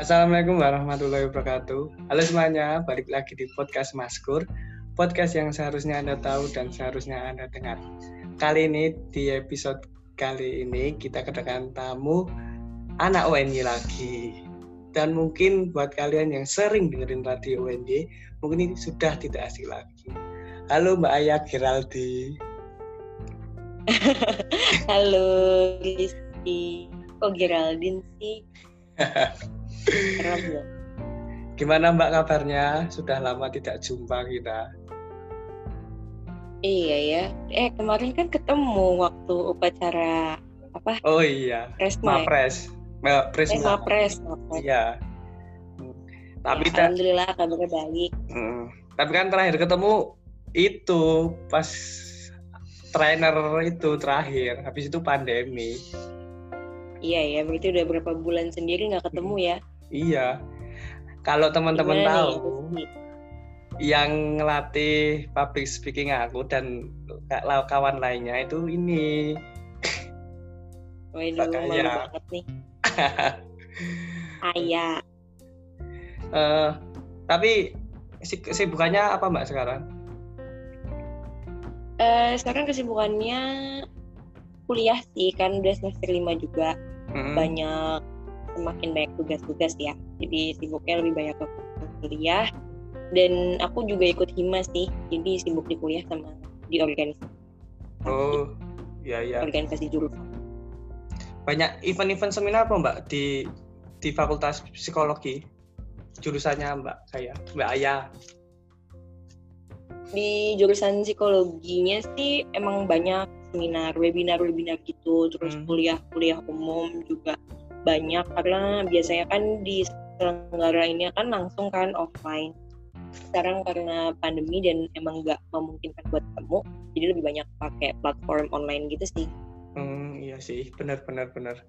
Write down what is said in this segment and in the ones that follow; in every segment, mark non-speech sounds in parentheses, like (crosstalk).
Assalamualaikum warahmatullahi wabarakatuh. Halo semuanya, balik lagi di podcast Maskur, podcast yang seharusnya Anda tahu dan seharusnya Anda dengar. Kali ini di episode kali ini kita kedatangan tamu anak UNY lagi. Dan mungkin buat kalian yang sering dengerin radio UNY, mungkin ini sudah tidak asing lagi. Halo Mbak Ayah Geraldi. (laughs) Halo Rizky. Kok Geraldine sih? (laughs) Keren Gimana Mbak kabarnya? Sudah lama tidak jumpa kita. Iya ya. Eh kemarin kan ketemu waktu upacara apa? Oh iya. Resma. ya? Mapres. Mapres. Eh, Mapres, Mapres. Iya. Tapi Ya, tak Alhamdulillah kabarnya baik. Mm. Tapi kan terakhir ketemu itu pas trainer itu terakhir. Habis itu pandemi. Iya ya, berarti udah berapa bulan sendiri nggak ketemu ya? Iya. Kalau teman-teman nih, tahu yang ngelatih public speaking aku dan ka- kawan lainnya itu ini. Waduh, malu Iya. banget nih. (laughs) Ayah. Eh, tapi si- kesibukannya apa Mbak sekarang? Eh, sekarang kesibukannya kuliah sih, kan udah semester 5 juga. Mm. banyak semakin banyak tugas-tugas ya jadi sibuknya lebih banyak ke kuliah dan aku juga ikut hima sih jadi sibuk di kuliah sama di organisasi Oh, ya ya. organisasi jurusan Banyak event-event seminar apa Mbak di di Fakultas Psikologi? Jurusannya Mbak saya, Mbak Ayah. di jurusan psikologinya sih emang banyak seminar webinar-webinar gitu terus Hmm. kuliah-kuliah umum juga banyak karena biasanya kan di selenggara ini kan langsung kan offline sekarang karena pandemi dan emang nggak memungkinkan buat ketemu jadi lebih banyak pakai platform online gitu sih Hmm, iya sih, benar benar benar.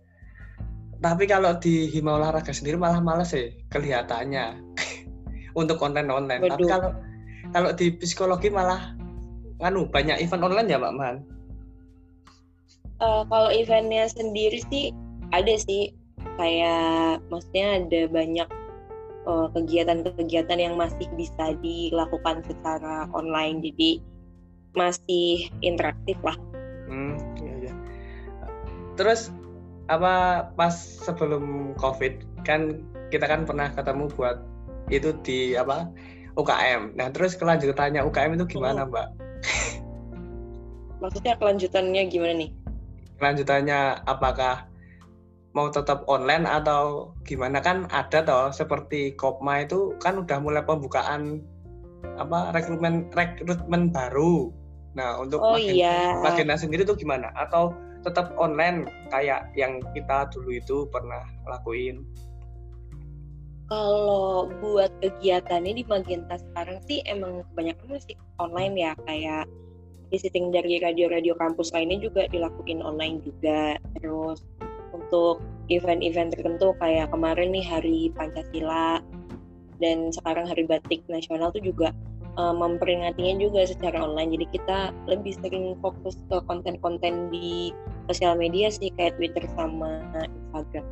Tapi kalau di Hima Olahraga sendiri malah males sih kelihatannya (laughs) untuk konten online. Tapi Waduh. kalau kalau di psikologi malah nganu banyak event online ya Mbak Man. Eh, kalau eventnya sendiri sih ada sih kayak maksudnya ada banyak eh, kegiatan-kegiatan yang masih bisa dilakukan secara online jadi masih interaktif lah. Hmm, iya iya. Terus apa pas sebelum Covid kan kita kan pernah ketemu buat itu di apa UKM. Nah, terus kelanjutannya UKM itu gimana, Mbak? Maksudnya kelanjutannya gimana nih? Kelanjutannya apakah mau tetap online atau gimana kan ada toh seperti Kopma itu kan udah mulai pembukaan apa rekrutmen rekrutmen baru. Nah, untuk Oh Magena- iya. Magena sendiri tuh gimana? Atau tetap online kayak yang kita dulu itu pernah lakuin? Kalau buat kegiatannya di Magenta sekarang sih emang kebanyakan masih online ya kayak visiting dari radio-radio kampus lainnya juga dilakuin online juga. Terus untuk event-event tertentu kayak kemarin nih Hari Pancasila dan sekarang Hari Batik Nasional tuh juga eh, memperingatinya juga secara online. Jadi kita lebih sering fokus ke konten-konten di sosial media sih kayak Twitter sama Instagram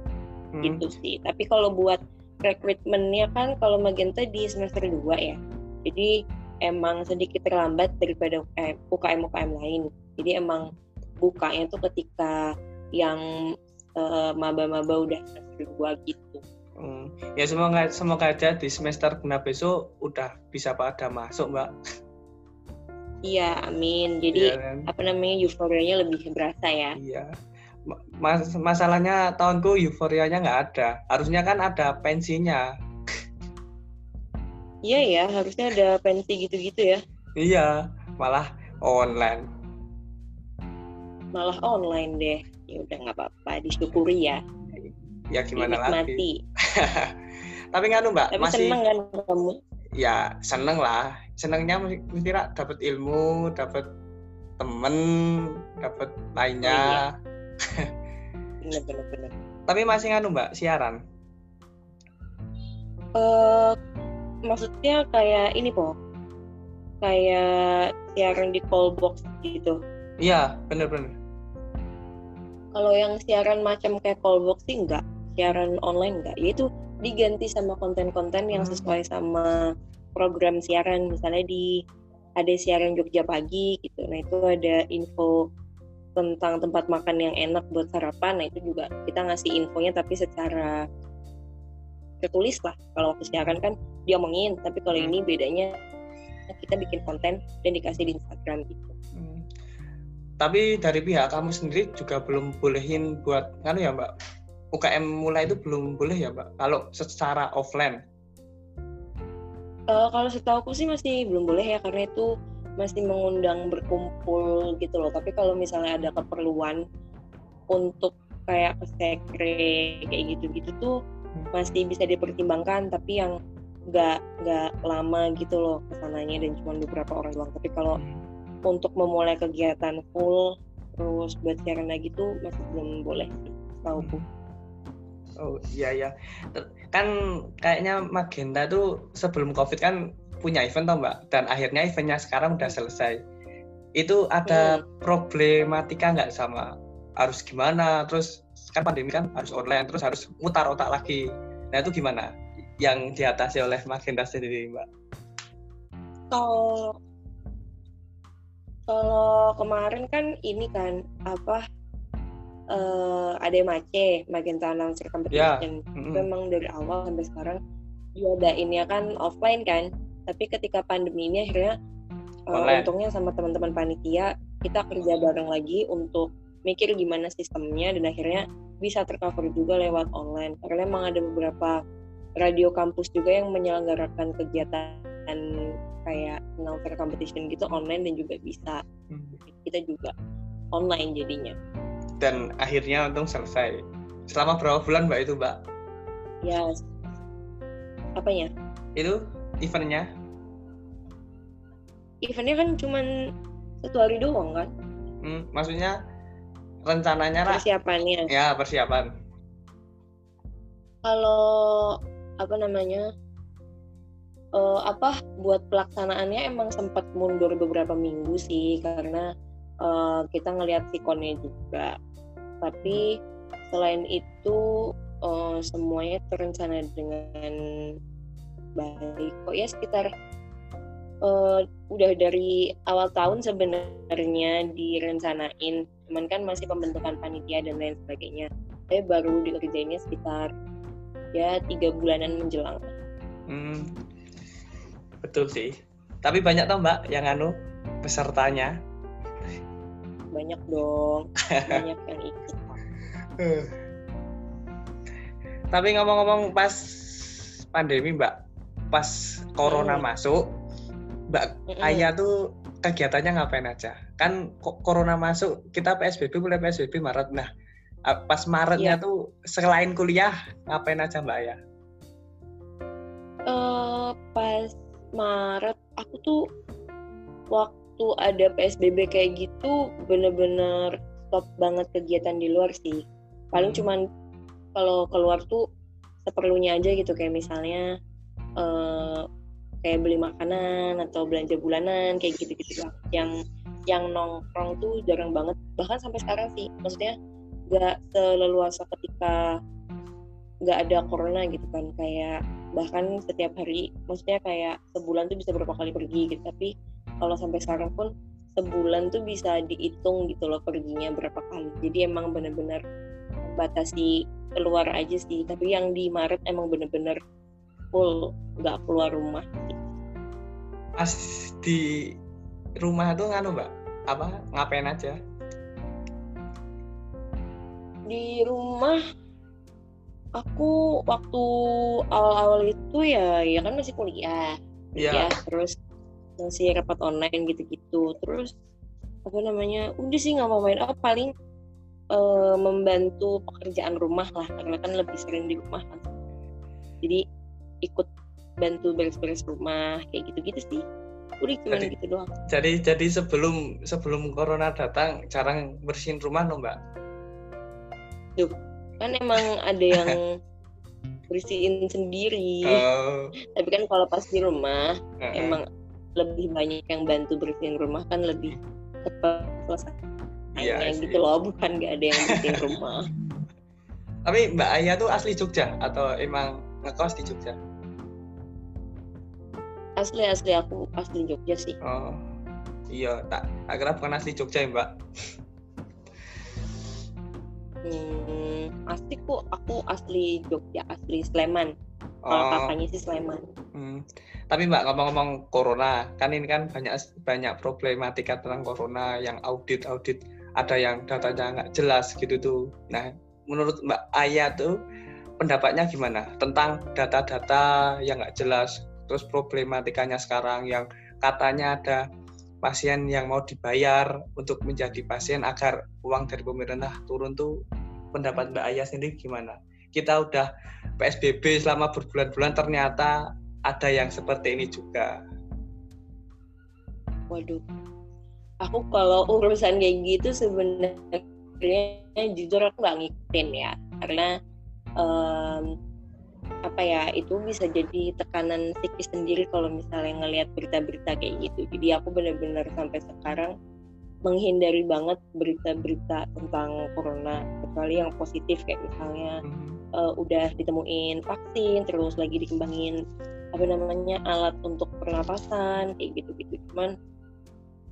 Hmm, gitu sih. Tapi kalau buat rekrutmennya kan kalau Magenta di semester 2 ya. Jadi emang sedikit terlambat daripada UKM UKM lain. Jadi emang bukanya tuh ketika yang eh, maba-maba udah semester 2 gitu. hmm. Ya semoga semoga aja di semester genap besok udah bisa pada masuk, Mbak. Iya, amin. Jadi kan? apa namanya euforianya lebih berasa ya. Iya. Ma- Mas, masalahnya tahunku euforianya nggak ada. Harusnya kan ada pensinya. Iya ya, harusnya ada pensi gitu-gitu ya. Iya, malah online. Malah online deh. Ya udah nggak apa-apa, disyukuri ya. (laughs) Ya gimana lagi? (laughs) Tapi nganu Mbak, Tapi masih seneng kan kamu? ya seneng lah. Senengnya mesti dapat ilmu, dapat temen, dapat lainnya. (laughs) Bener bener bener. Tapi masih nganu Mbak, siaran. eh maksudnya kayak ini po kayak siaran di call box gitu Iya, bener-bener. Kalau yang siaran macam kayak call box sih enggak siaran online enggak yaitu diganti sama konten-konten yang Hmm. sesuai sama program siaran misalnya di ada siaran Jogja pagi gitu nah itu ada info tentang tempat makan yang enak buat sarapan nah itu juga kita ngasih infonya tapi secara tertulis lah kalau waktu siaran kan diomongin tapi kalau Hmm. ini bedanya kita bikin konten dan dikasih di Instagram gitu Hmm. Tapi dari pihak kamu sendiri juga belum bolehin buat kan ya Mbak UKM mulai itu belum boleh ya Mbak kalau secara offline. Eh, kalau setahu aku sih masih belum boleh ya karena itu masih mengundang berkumpul gitu loh. Tapi kalau misalnya ada keperluan untuk kayak ke sekre kayak gitu-gitu tuh masih bisa dipertimbangkan tapi yang nggak nggak lama gitu loh ke sananya dan cuma beberapa orang doang. Tapi kalau untuk memulai kegiatan full terus buat siaran lagi tuh masih belum boleh sih setahu aku. Oh iya ya. Kan kayaknya Magenta tuh sebelum Covid kan punya event toh Mbak dan akhirnya eventnya sekarang udah selesai. Itu ada problematika nggak sama harus gimana terus kan pandemi kan harus online terus harus mutar otak lagi. Nah itu gimana yang diatasi oleh Magenta sendiri Mbak? Kalau kalau kemarin kan ini kan apa eh ada mace Magenta Announcer Competition Mm-mm. memang dari awal sampai sekarang diadainnya kan offline kan tapi ketika pandemi ini akhirnya eh, Online. untungnya sama teman-teman panitia kita kerja bareng lagi untuk mikir gimana sistemnya dan akhirnya bisa tercover juga lewat online karena memang ada beberapa radio kampus juga yang menyelenggarakan kegiatan kayak announcer competition gitu online dan juga bisa Hmm. kita juga online jadinya Dan akhirnya untung selesai. Selama berapa bulan Mbak itu Mbak? ya apanya Itu eventnya? eventnya kan cuman satu hari doang kan Hmm, maksudnya rencananya lah persiapannya ya persiapan. kalau apa namanya eh, apa buat pelaksanaannya emang sempat mundur beberapa minggu sih karena eh, kita ngelihat sikonnya juga. Tapi selain itu eh, semuanya terencana dengan baik. Kok ya sekitar eh, udah dari awal tahun sebenarnya direncanain. Cuman kan masih pembentukan panitia dan lain sebagainya. Saya baru dikerjainnya sekitar ya tiga bulanan menjelang. Hmm, betul sih. Tapi banyak tau Mbak yang anu pesertanya. banyak dong (laughs) banyak yang ikut Tapi ngomong-ngomong pas pandemi Mbak, pas corona Hmm. masuk, Mbak Mm-mm. Ayah tuh kegiatannya ngapain aja? Kan kok corona masuk, kita PSBB mulai PSBB Maret. Nah, pas Maretnya Iya. tuh selain kuliah ngapain aja Mbak Ayah? Eh, pas Maret aku tuh waktu ada PSBB kayak gitu bener-bener stop banget kegiatan di luar sih. Paling Hmm. cuman kalau keluar tuh seperlunya aja gitu kayak misalnya eh kayak beli makanan atau belanja bulanan kayak gitu-gitu lah. Yang yang nongkrong tuh jarang banget. Bahkan sampai sekarang sih maksudnya nggak seleluasa ketika nggak ada corona gitu kan kayak bahkan setiap hari maksudnya kayak sebulan tuh bisa berapa kali pergi gitu tapi kalau sampai sekarang pun sebulan tuh bisa dihitung gitu loh perginya berapa kali jadi emang bener-bener batasi keluar aja sih tapi yang di Maret emang bener-bener full nggak keluar rumah Pas di rumah tuh nganu Mbak, apa ngapain aja? di rumah aku waktu awal-awal itu ya ya kan masih kuliah. Iya. ya terus masih rapat online gitu-gitu. Terus apa namanya udah sih nggak mau main. Apa paling eh, membantu pekerjaan rumah lah karena kan lebih sering di rumah kan. Jadi ikut bantu beres-beres rumah kayak gitu-gitu sih. Udah cuma Jadi- gitu doang. Jadi jadi sebelum sebelum corona datang jarang bersihin rumah loh Mbak. Kan emang ada yang bersihin sendiri. Oh, tapi kan kalau pas di rumah heeh. emang lebih banyak yang bantu bersihin rumah kan lebih cepat selesai. Iya sih. gitu loh bukan nggak ada yang bersihin (laughs) rumah. Tapi Mbak Ayah tuh asli Jogja atau emang ngekos di Jogja? Asli asli aku asli Jogja sih. Oh iya tak akhirnya bukan asli Jogja ya mbak hmm, asli kok aku asli Jogja asli Sleman kalau oh. kakaknya sih Sleman Hmm. Tapi Mbak ngomong-ngomong corona, kan ini kan banyak banyak problematika tentang corona yang audit-audit ada yang datanya nggak jelas gitu tuh. Nah, menurut Mbak Aya tuh pendapatnya gimana tentang data-data yang nggak jelas, terus problematikanya sekarang yang katanya ada pasien yang mau dibayar untuk menjadi pasien agar uang dari pemerintah turun tuh pendapat Mbak Aya sendiri gimana? Kita udah PSBB selama berbulan-bulan ternyata ada yang seperti ini juga. Waduh, aku kalau urusan kayak gitu sebenarnya jujur aku nggak ngikutin ya, karena um, apa ya itu bisa jadi tekanan psikis sendiri kalau misalnya ngelihat berita-berita kayak gitu. Jadi aku benar-benar sampai sekarang menghindari banget berita-berita tentang corona kecuali yang positif kayak misalnya uh, udah ditemuin vaksin terus lagi dikembangin apa namanya alat untuk pernapasan kayak gitu gitu cuman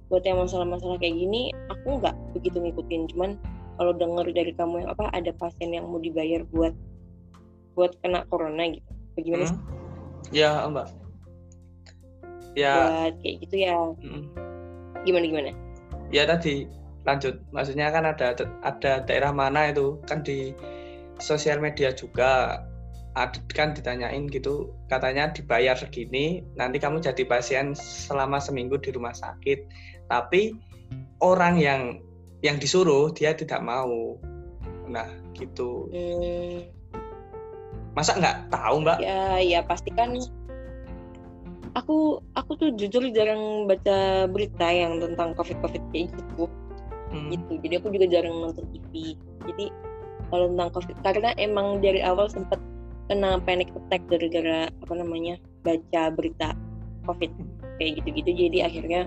buat yang masalah-masalah kayak gini aku nggak begitu ngikutin. Cuman kalau dengar dari kamu yang apa ada pasien yang mau dibayar buat buat kena corona gitu bagaimana hmm? sih? Ya mbak. Ya. Buat kayak gitu ya. Hmm. Gimana gimana? Ya tadi lanjut. Maksudnya kan ada ada daerah mana itu kan di sosial media juga kan ditanyain gitu katanya dibayar segini nanti kamu jadi pasien selama seminggu di rumah sakit tapi orang yang yang disuruh dia tidak mau nah gitu hmm. Masa nggak tahu mbak? Ya ya pasti kan. Aku aku tuh jujur jarang baca berita yang tentang covid covid kayak gitu. Hmm. gitu. Jadi aku juga jarang nonton TV jadi kalau tentang covid karena emang dari awal sempat kena panic attack gara-gara apa namanya baca berita covid kayak gitu-gitu. Jadi akhirnya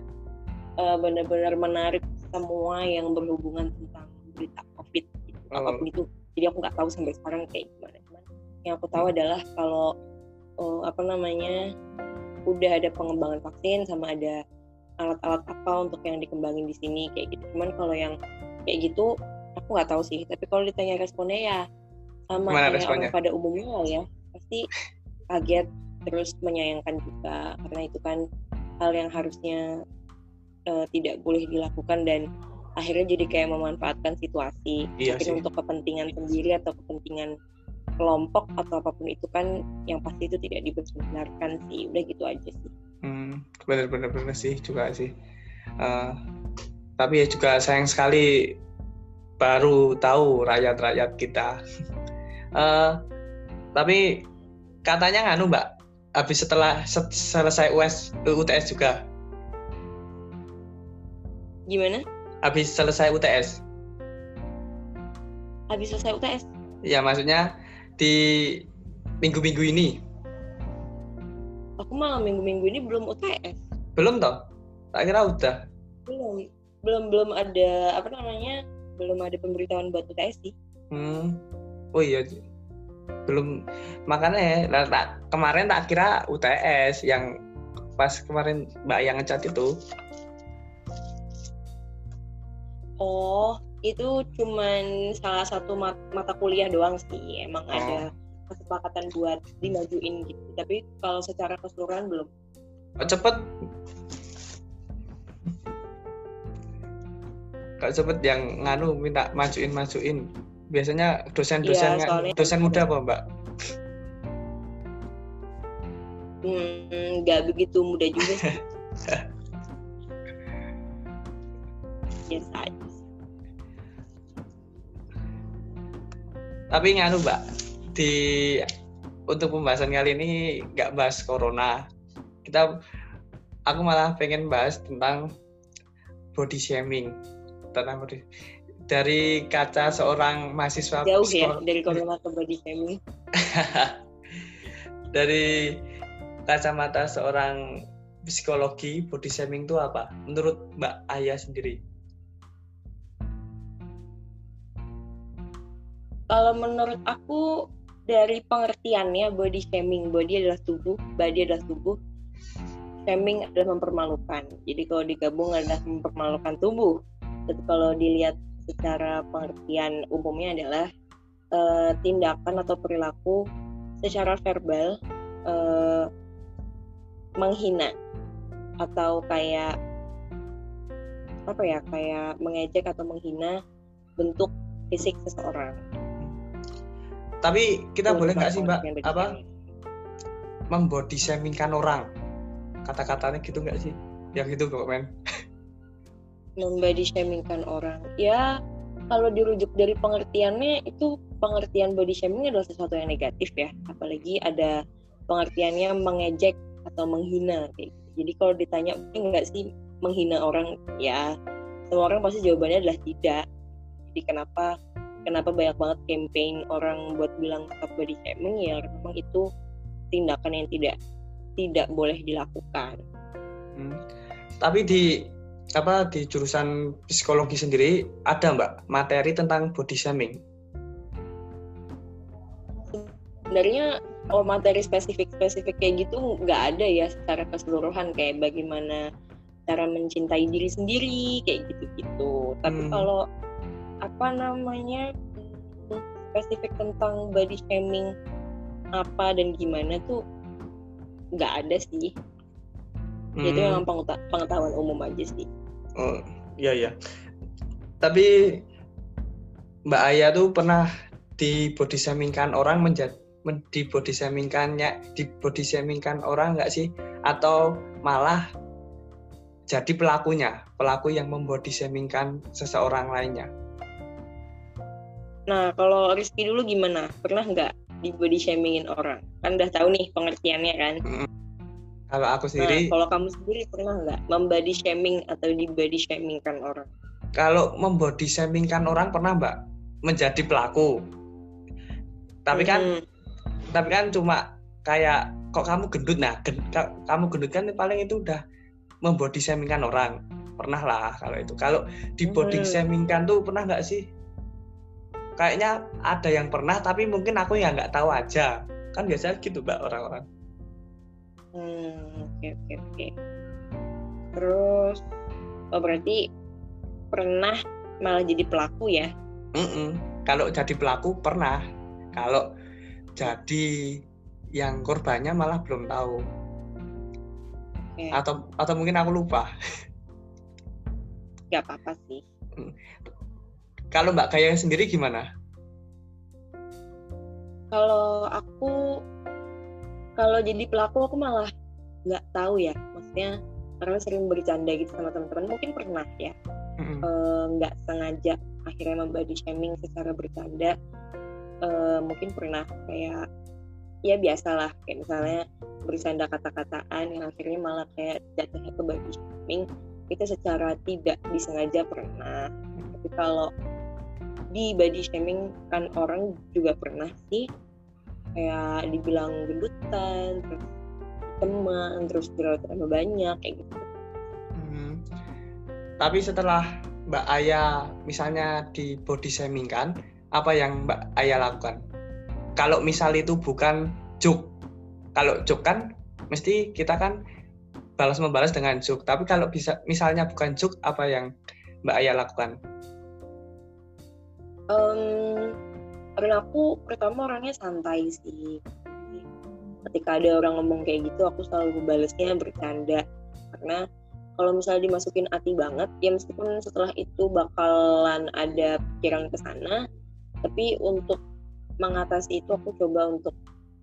uh, benar-benar menarik semua yang berhubungan tentang berita covid. Gitu. apa pun itu. Jadi aku nggak tahu sampai sekarang kayak gimana yang aku tahu adalah kalau uh, apa namanya udah ada pengembangan vaksin sama ada alat-alat apa untuk yang dikembangin di sini kayak gitu. Cuman kalau yang kayak gitu aku nggak tahu sih. Tapi kalau ditanya responnya ya sama Gimana kayak orang pada umumnya lah ya. Pasti kaget terus menyayangkan juga. Karena itu kan hal yang harusnya uh, tidak boleh dilakukan dan akhirnya jadi kayak memanfaatkan situasi. Iya mungkin untuk kepentingan sendiri atau kepentingan kelompok atau apa pun itu kan yang pasti itu tidak dibenarkan sih udah gitu aja sih hmm, benar-benar benar sih juga sih uh, tapi ya juga sayang sekali baru tahu rakyat-rakyat kita Uh, (laughs) tapi katanya nganu mbak, habis setelah selesai US UTS juga. Gimana? Habis selesai UTS. Habis selesai UTS? Ya maksudnya di minggu-minggu ini. Aku malah minggu-minggu ini belum UTS. Belum toh? Tak kira udah. Belum, belum belum ada apa namanya? Belum ada pemberitahuan buat UTS sih. Hmm oh iya belum makanya ya tak, kemarin tak kira UTS yang pas kemarin mbak yang ngecat itu oh itu cuman salah satu mat mata kuliah doang sih emang oh. ada kesepakatan buat dimajuin gitu tapi kalau secara keseluruhan belum oh, cepet Kak cepet yang nganu minta majuin majuin biasanya dosen-dosen ya, dosen muda apa mbak? Hmm, nggak begitu muda juga sih. (laughs) Biasa aja. Tapi nganu mbak, di untuk pembahasan kali ini nggak bahas corona. Kita, aku malah pengen bahas tentang body shaming. Tentang body, dari kaca seorang mahasiswa jauh ya dari corona ke body shaming (laughs) dari kacamata seorang psikologi body shaming itu apa menurut Mbak Ayah sendiri kalau menurut aku dari pengertiannya body shaming body adalah tubuh body adalah tubuh shaming adalah mempermalukan jadi kalau digabung adalah mempermalukan tubuh tapi kalau dilihat secara pengertian umumnya adalah uh, tindakan atau perilaku secara verbal uh, menghina atau kayak apa ya kayak mengejek atau menghina bentuk fisik seseorang. Tapi kita boleh nggak sih mbak apa membody shamingkan orang? Kata-katanya gitu nggak sih? Yang itu kok men? Membody shamingkan orang, ya kalau dirujuk dari pengertiannya itu pengertian body shaming adalah sesuatu yang negatif ya, apalagi ada pengertiannya mengejek atau menghina kayak gitu. Jadi kalau ditanya enggak sih menghina orang, ya semua orang pasti jawabannya adalah tidak. Jadi kenapa kenapa banyak banget campaign orang buat bilang stop body shaming ya memang itu tindakan yang tidak tidak boleh dilakukan. Hmm. Tapi di apa di jurusan psikologi sendiri ada mbak materi tentang body shaming? Sebenarnya oh materi spesifik spesifik kayak gitu nggak ada ya secara keseluruhan kayak bagaimana cara mencintai diri sendiri kayak gitu-gitu. Tapi hmm. kalau apa namanya spesifik tentang body shaming apa dan gimana tuh nggak ada sih. Hmm. itu memang pengetahuan umum aja sih. Oh iya iya. Tapi Mbak Aya tuh pernah di body shamingkan orang menjadi di body shamingkannya di body shamingkan orang nggak sih? Atau malah jadi pelakunya pelaku yang membody shamingkan seseorang lainnya Nah, kalau Rizky dulu gimana? Pernah nggak di body shamingin orang? Kan udah tahu nih pengertiannya kan? Hmm. Kalau aku sendiri... Nah, kalau kamu sendiri pernah nggak membody shaming atau di body shamingkan orang? Kalau membody shamingkan orang pernah mbak menjadi pelaku. Tapi kan, hmm. tapi kan cuma kayak kok kamu gendut nah, gen, kamu gendut kan paling itu udah membody shamingkan orang. Pernah lah kalau itu. Kalau di body hmm. shamingkan tuh pernah nggak sih kayaknya ada yang pernah tapi mungkin aku ya nggak tahu aja. Kan biasa gitu mbak orang-orang. Hmm oke oke oke. Terus oh berarti pernah malah jadi pelaku ya? Mm -mm. kalau jadi pelaku pernah. Kalau jadi yang korbannya malah belum tahu. Okay. atau atau mungkin aku lupa. Nggak apa-apa sih. Mm. Kalau Mbak Kaya sendiri gimana? Kalau aku kalau jadi pelaku aku malah nggak tahu ya, maksudnya karena sering bercanda gitu sama teman-teman mungkin pernah ya mm-hmm. nggak mm-hmm. sengaja akhirnya membody shaming secara bercanda uh, mungkin pernah kayak ya biasalah kayak misalnya bercanda kata-kataan yang akhirnya malah kayak jatuhnya ke body shaming itu secara tidak disengaja pernah tapi kalau di body shaming kan orang juga pernah sih. Kayak dibilang gendutan terus teman terus jerawat tambah banyak kayak gitu. Hmm. tapi setelah Mbak Aya misalnya di body shaming kan apa yang Mbak Aya lakukan? Kalau misal itu bukan juk kalau juk kan mesti kita kan balas membalas dengan juk tapi kalau bisa misalnya bukan juk apa yang Mbak Aya lakukan um, karena aku pertama orangnya santai sih. Ketika ada orang ngomong kayak gitu aku selalu balesnya bercanda. Karena kalau misalnya dimasukin hati banget ya meskipun setelah itu bakalan ada pikiran ke sana tapi untuk mengatasi itu aku coba untuk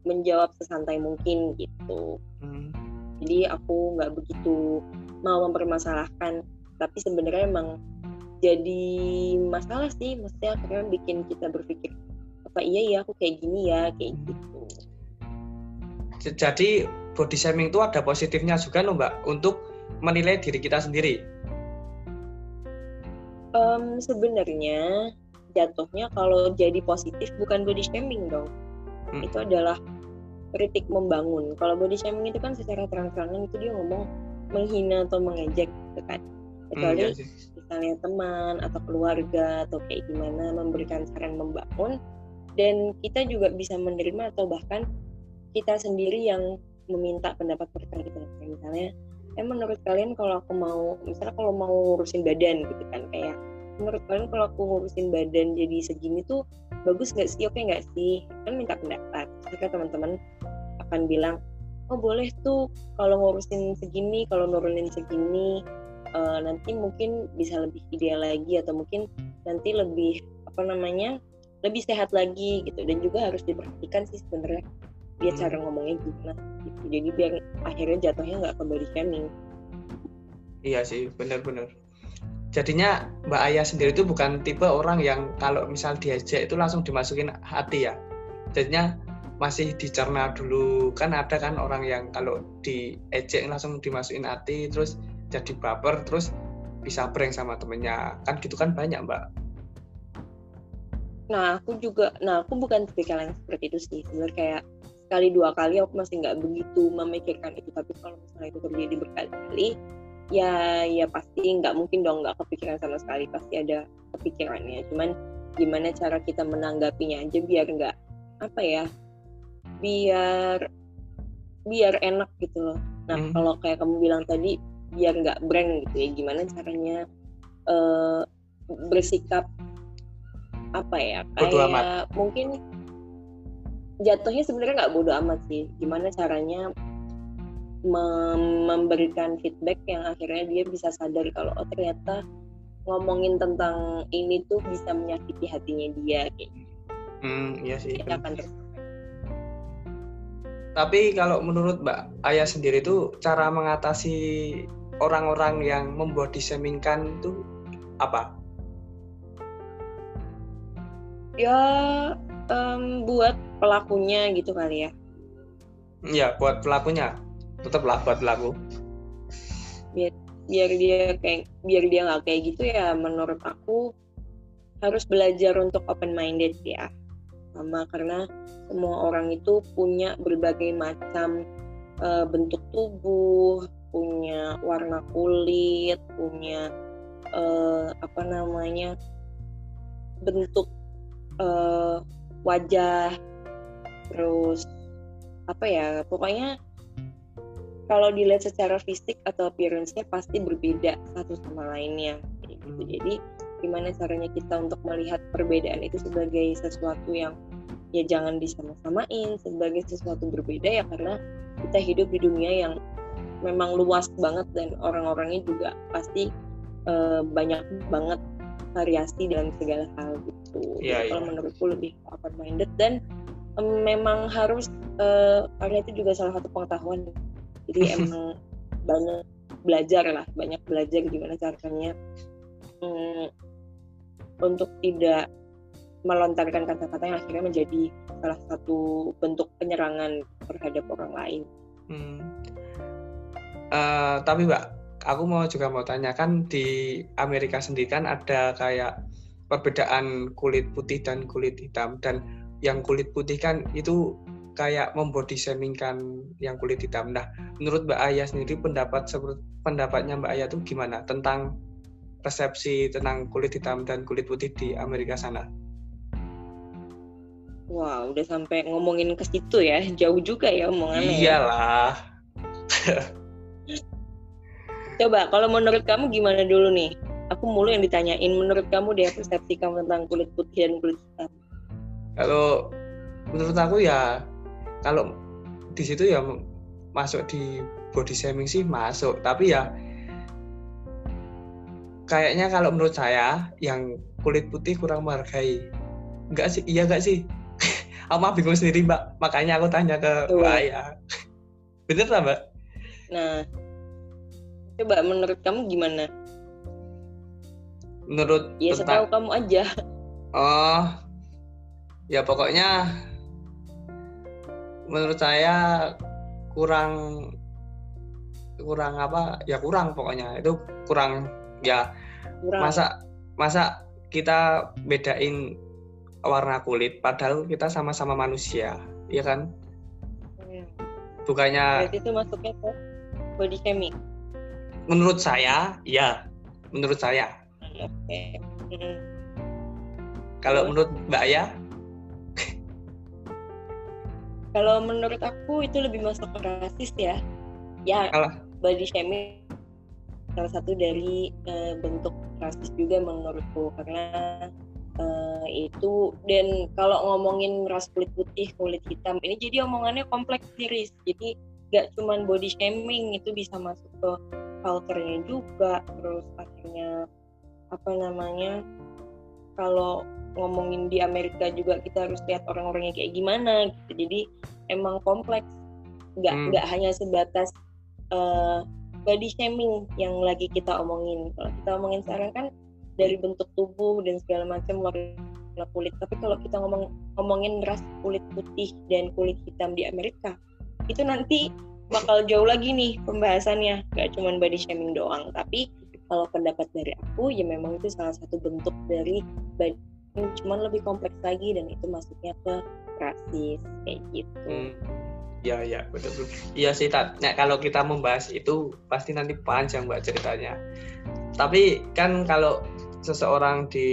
menjawab sesantai mungkin gitu. Hmm. jadi aku nggak begitu mau mempermasalahkan. Tapi sebenarnya emang jadi masalah sih maksudnya karena bikin kita berpikir apa iya ya aku kayak gini ya kayak gitu. Jadi body shaming itu ada positifnya juga loh mbak untuk menilai diri kita sendiri. Um, sebenarnya jatuhnya kalau jadi positif bukan body shaming dong. Hmm. itu adalah kritik membangun. Kalau body shaming itu kan secara terang-terangan itu dia ngomong menghina atau mengejek gitu kan. Kecuali hmm, iya misalnya teman atau keluarga atau kayak gimana memberikan saran membangun dan kita juga bisa menerima atau bahkan kita sendiri yang meminta pendapat mereka gitu. Misalnya eh menurut kalian kalau aku mau misalnya kalau mau ngurusin badan gitu kan. Kayak menurut kalian kalau aku ngurusin badan jadi segini tuh bagus nggak sih? Oke nggak sih? Kan minta pendapat. Jika teman-teman akan bilang oh boleh tuh kalau ngurusin segini kalau nurunin segini uh, nanti mungkin bisa lebih ideal lagi atau mungkin nanti lebih apa namanya lebih sehat lagi gitu. Dan juga harus diperhatikan sih sebenarnya dia hmm. cara ngomongnya gimana gitu. Jadi biar akhirnya jatuhnya nggak ke body shaming iya sih benar-benar jadinya Mbak Ayah sendiri itu bukan tipe orang yang kalau misal diajak itu langsung dimasukin hati ya. Jadinya masih dicerna dulu. Kan ada kan orang yang kalau diejek langsung dimasukin hati terus jadi baper terus bisa prank sama temennya. Kan gitu kan banyak mbak. Nah aku juga nah aku bukan tipikal yang seperti itu sih. Sebenarnya kayak sekali dua kali aku masih nggak begitu memikirkan itu. Tapi kalau misalnya itu terjadi berkali-kali ya ya pasti nggak mungkin dong nggak kepikiran sama sekali. Pasti ada kepikirannya. Cuman gimana cara kita menanggapinya aja biar nggak apa ya biar biar enak gitu loh. Nah hmm. kalau kayak kamu bilang tadi biar nggak brand gitu ya gimana caranya uh, bersikap apa ya kayak mungkin jatuhnya sebenarnya nggak bodoh amat sih gimana caranya mem memberikan feedback yang akhirnya dia bisa sadar kalau oh ternyata ngomongin tentang ini tuh bisa menyakiti hatinya dia kayak gitu. Hmm, iya sih. Ya, kan Tapi kalau menurut Mbak Ayah sendiri tuh cara mengatasi orang-orang yang membuat disemingkan itu apa? Ya um, buat pelakunya gitu kali ya. Iya buat pelakunya. Tetaplah buat pelaku. Biar biar dia kayak biar dia nggak kayak gitu ya menurut aku harus belajar untuk open minded ya sama karena semua orang itu punya berbagai macam uh, bentuk tubuh punya warna kulit punya uh, apa namanya bentuk uh, wajah terus apa ya pokoknya kalau dilihat secara fisik atau appearance-nya pasti berbeda satu sama lainnya gitu. Hmm. Jadi gimana caranya kita untuk melihat perbedaan itu sebagai sesuatu yang ya jangan disama-samain sebagai sesuatu berbeda ya karena kita hidup di dunia yang memang luas banget dan orang-orangnya juga pasti uh, banyak banget variasi dalam segala hal gitu. Yeah, yeah. Kalau menurutku lebih open minded dan um, memang harus uh, karena itu juga salah satu pengetahuan. Jadi (laughs) emang banyak belajar lah, banyak belajar gimana caranya um, untuk tidak melontarkan kata-kata yang akhirnya menjadi salah satu bentuk penyerangan terhadap orang lain. Hmm. Uh, tapi mbak, aku mau juga mau tanyakan di Amerika sendiri kan ada kayak perbedaan kulit putih dan kulit hitam dan yang kulit putih kan itu kayak membody shamingkan yang kulit hitam. Nah, menurut Mbak Ayah sendiri pendapat pendapatnya Mbak Ayah itu gimana tentang persepsi tentang kulit hitam dan kulit putih di Amerika sana? Wah, wow, udah sampai ngomongin ke situ ya, jauh juga ya omongannya. Ya. Iyalah. Coba kalau menurut kamu gimana dulu nih? Aku mulu yang ditanyain. Menurut kamu deh persepsi kamu tentang kulit putih dan kulit hitam? Kalau menurut aku ya kalau di situ ya masuk di body shaming sih masuk. Tapi ya kayaknya kalau menurut saya yang kulit putih kurang menghargai. Enggak sih? Iya enggak sih? (laughs) aku mah bingung sendiri mbak. Makanya aku tanya ke Mbak ya. (laughs) Bener lah mbak? Nah, Coba menurut kamu gimana? Menurut Ya tentang... setahu kamu aja. Oh. Ya pokoknya menurut saya kurang kurang apa ya kurang pokoknya itu kurang ya kurang. masa masa kita bedain warna kulit padahal kita sama-sama manusia ya kan? Hmm. bukannya Berarti itu masuknya ke body shaming. Menurut saya ya menurut saya. Oke. Kalau menurut Mbak ya kalau menurut aku itu lebih masuk ke rasis ya. Ya Alah. body shaming salah satu dari uh, bentuk rasis juga menurutku. Karena uh, itu dan kalau ngomongin ras kulit putih kulit hitam ini jadi omongannya kompleks series jadi gak cuman body shaming itu bisa masuk ke culture-nya juga. Terus akhirnya apa namanya kalau ngomongin di Amerika juga kita harus lihat orang-orangnya kayak gimana gitu. Jadi emang kompleks. Nggak hmm. nggak hanya sebatas uh, body shaming yang lagi kita omongin. Kalau kita omongin sekarang kan dari bentuk tubuh dan segala macam warna kulit. Tapi kalau kita ngomong ngomongin ras kulit putih dan kulit hitam di Amerika itu nanti bakal jauh lagi nih pembahasannya. Gak cuma body shaming doang. Tapi kalau pendapat dari aku ya memang itu salah satu bentuk dari body cuman lebih kompleks lagi dan itu masuknya ke rasis kayak gitu. Hmm. Ya ya betul. Iya sih tak. Nah, kalau kita membahas itu pasti nanti panjang mbak ceritanya. Tapi kan kalau seseorang di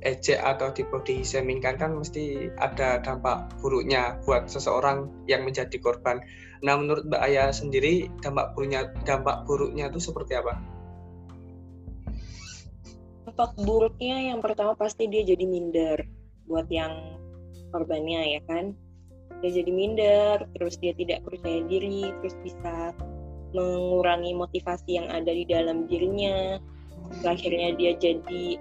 ejek atau di body shaming kan kan mesti ada dampak buruknya buat seseorang yang menjadi korban. Nah menurut Mbak Ayah sendiri dampak buruknya dampak buruknya itu seperti apa? dampak buruknya yang pertama pasti dia jadi minder buat yang korbannya ya kan dia jadi minder terus dia tidak percaya diri terus bisa mengurangi motivasi yang ada di dalam dirinya. Akhirnya dia jadi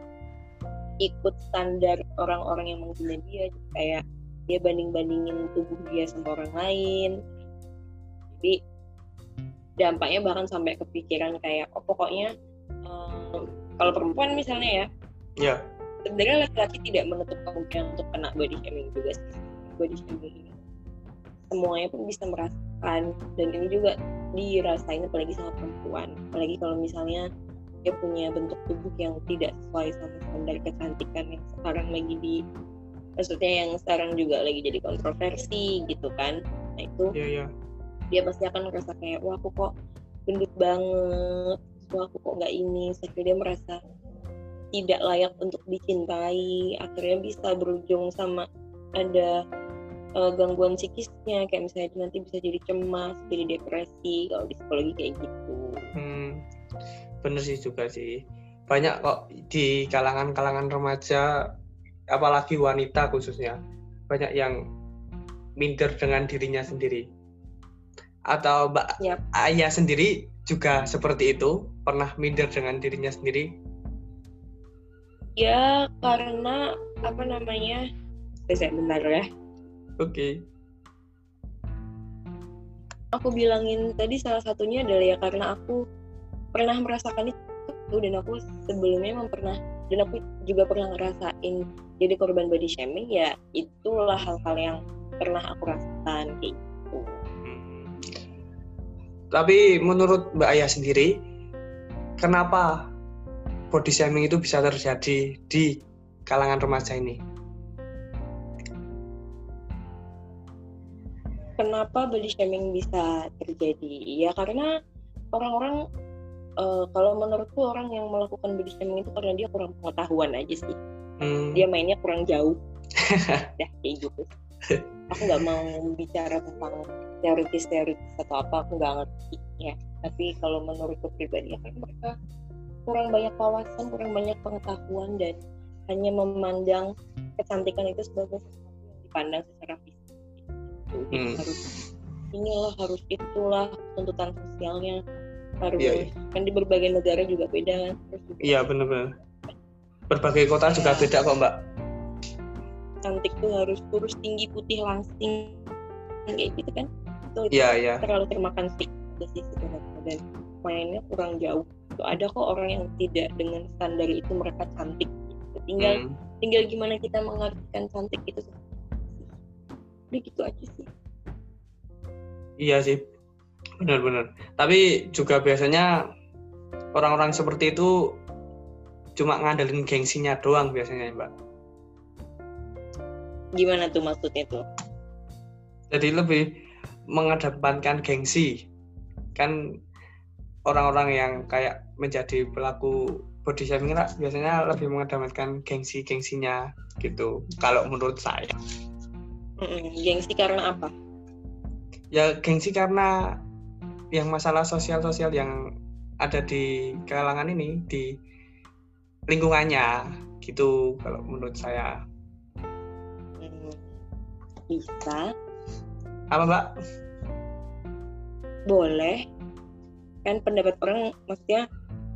ikut standar orang-orang yang menghina dia kayak dia banding-bandingin tubuh dia sama orang lain. Jadi dampaknya bahkan sampai kepikiran kayak oh pokoknya um, kalau perempuan misalnya ya ya. sebenarnya laki-laki tidak menutup kemungkinan untuk kena body shaming juga sih. Body shaming semuanya pun bisa merasakan dan ini juga dirasain apalagi sama perempuan. Apalagi kalau misalnya dia punya bentuk tubuh yang tidak sesuai sama standar kecantikan yang sekarang lagi di maksudnya yang sekarang juga lagi jadi kontroversi gitu kan. Nah itu yeah, yeah. dia pasti akan merasa kayak wah aku kok gendut banget wah aku kok nggak ini. Sampai dia merasa tidak layak untuk dicintai. Akhirnya bisa berujung sama ada uh, gangguan psikisnya kayak misalnya nanti bisa jadi cemas jadi depresi kalau di psikologi kayak gitu. Hmm, bener sih juga sih. Banyak kok di kalangan-kalangan remaja apalagi wanita khususnya banyak yang minder dengan dirinya sendiri. Atau mbak yep. ayah sendiri juga seperti itu pernah minder dengan dirinya sendiri? Ya karena apa namanya? Saya bentar ya okay. aku bilangin tadi salah satunya adalah ya karena aku pernah merasakan itu dan aku sebelumnya memang pernah dan aku juga pernah ngerasain jadi korban body shaming ya itulah hal-hal yang pernah aku rasakan kayak gitu tapi menurut Mbak Ayah sendiri, kenapa body shaming itu bisa terjadi di kalangan remaja ini? Kenapa body shaming bisa terjadi? Ya karena orang-orang uh, kalau menurutku orang yang melakukan body shaming itu karena dia kurang pengetahuan aja sih. Hmm. Dia mainnya kurang jauh. (laughs) Dah kayak gitu. Aku nggak mau bicara tentang teoritis-teoritis atau apa aku nggak ngerti ya tapi kalau menurutku pribadi ya kan mereka kurang banyak wawasan kurang banyak pengetahuan dan hanya memandang kecantikan itu sebagai sesuatu yang dipandang secara fisik. Hmm. harus inilah harus itulah tuntutan sosialnya harus yeah, yeah. kan di berbagai negara juga beda kan iya benar-benar berbagai kota juga iya. beda kok mbak cantik tuh harus kurus tinggi putih langsing kayak gitu kan itu yeah, yeah. terlalu termakan sih sih sebenarnya dan mainnya kurang jauh itu ada kok orang yang tidak dengan standar itu mereka cantik gitu. tinggal hmm. tinggal gimana kita mengartikan cantik itu udah gitu aja sih. Iya sih. Benar-benar. Tapi juga biasanya orang-orang seperti itu cuma ngandelin gengsinya doang biasanya mbak. Gimana tuh maksudnya tuh? Jadi lebih mengedepankan gengsi. Kan orang-orang yang kayak menjadi pelaku body shaming biasanya lebih mengedepankan gengsi-gengsinya gitu kalau menurut saya gengsi karena apa? Ya gengsi karena yang masalah sosial-sosial yang ada di kalangan ini di lingkungannya gitu kalau menurut saya. Hmm, bisa. Apa mbak? Boleh. Kan pendapat orang maksudnya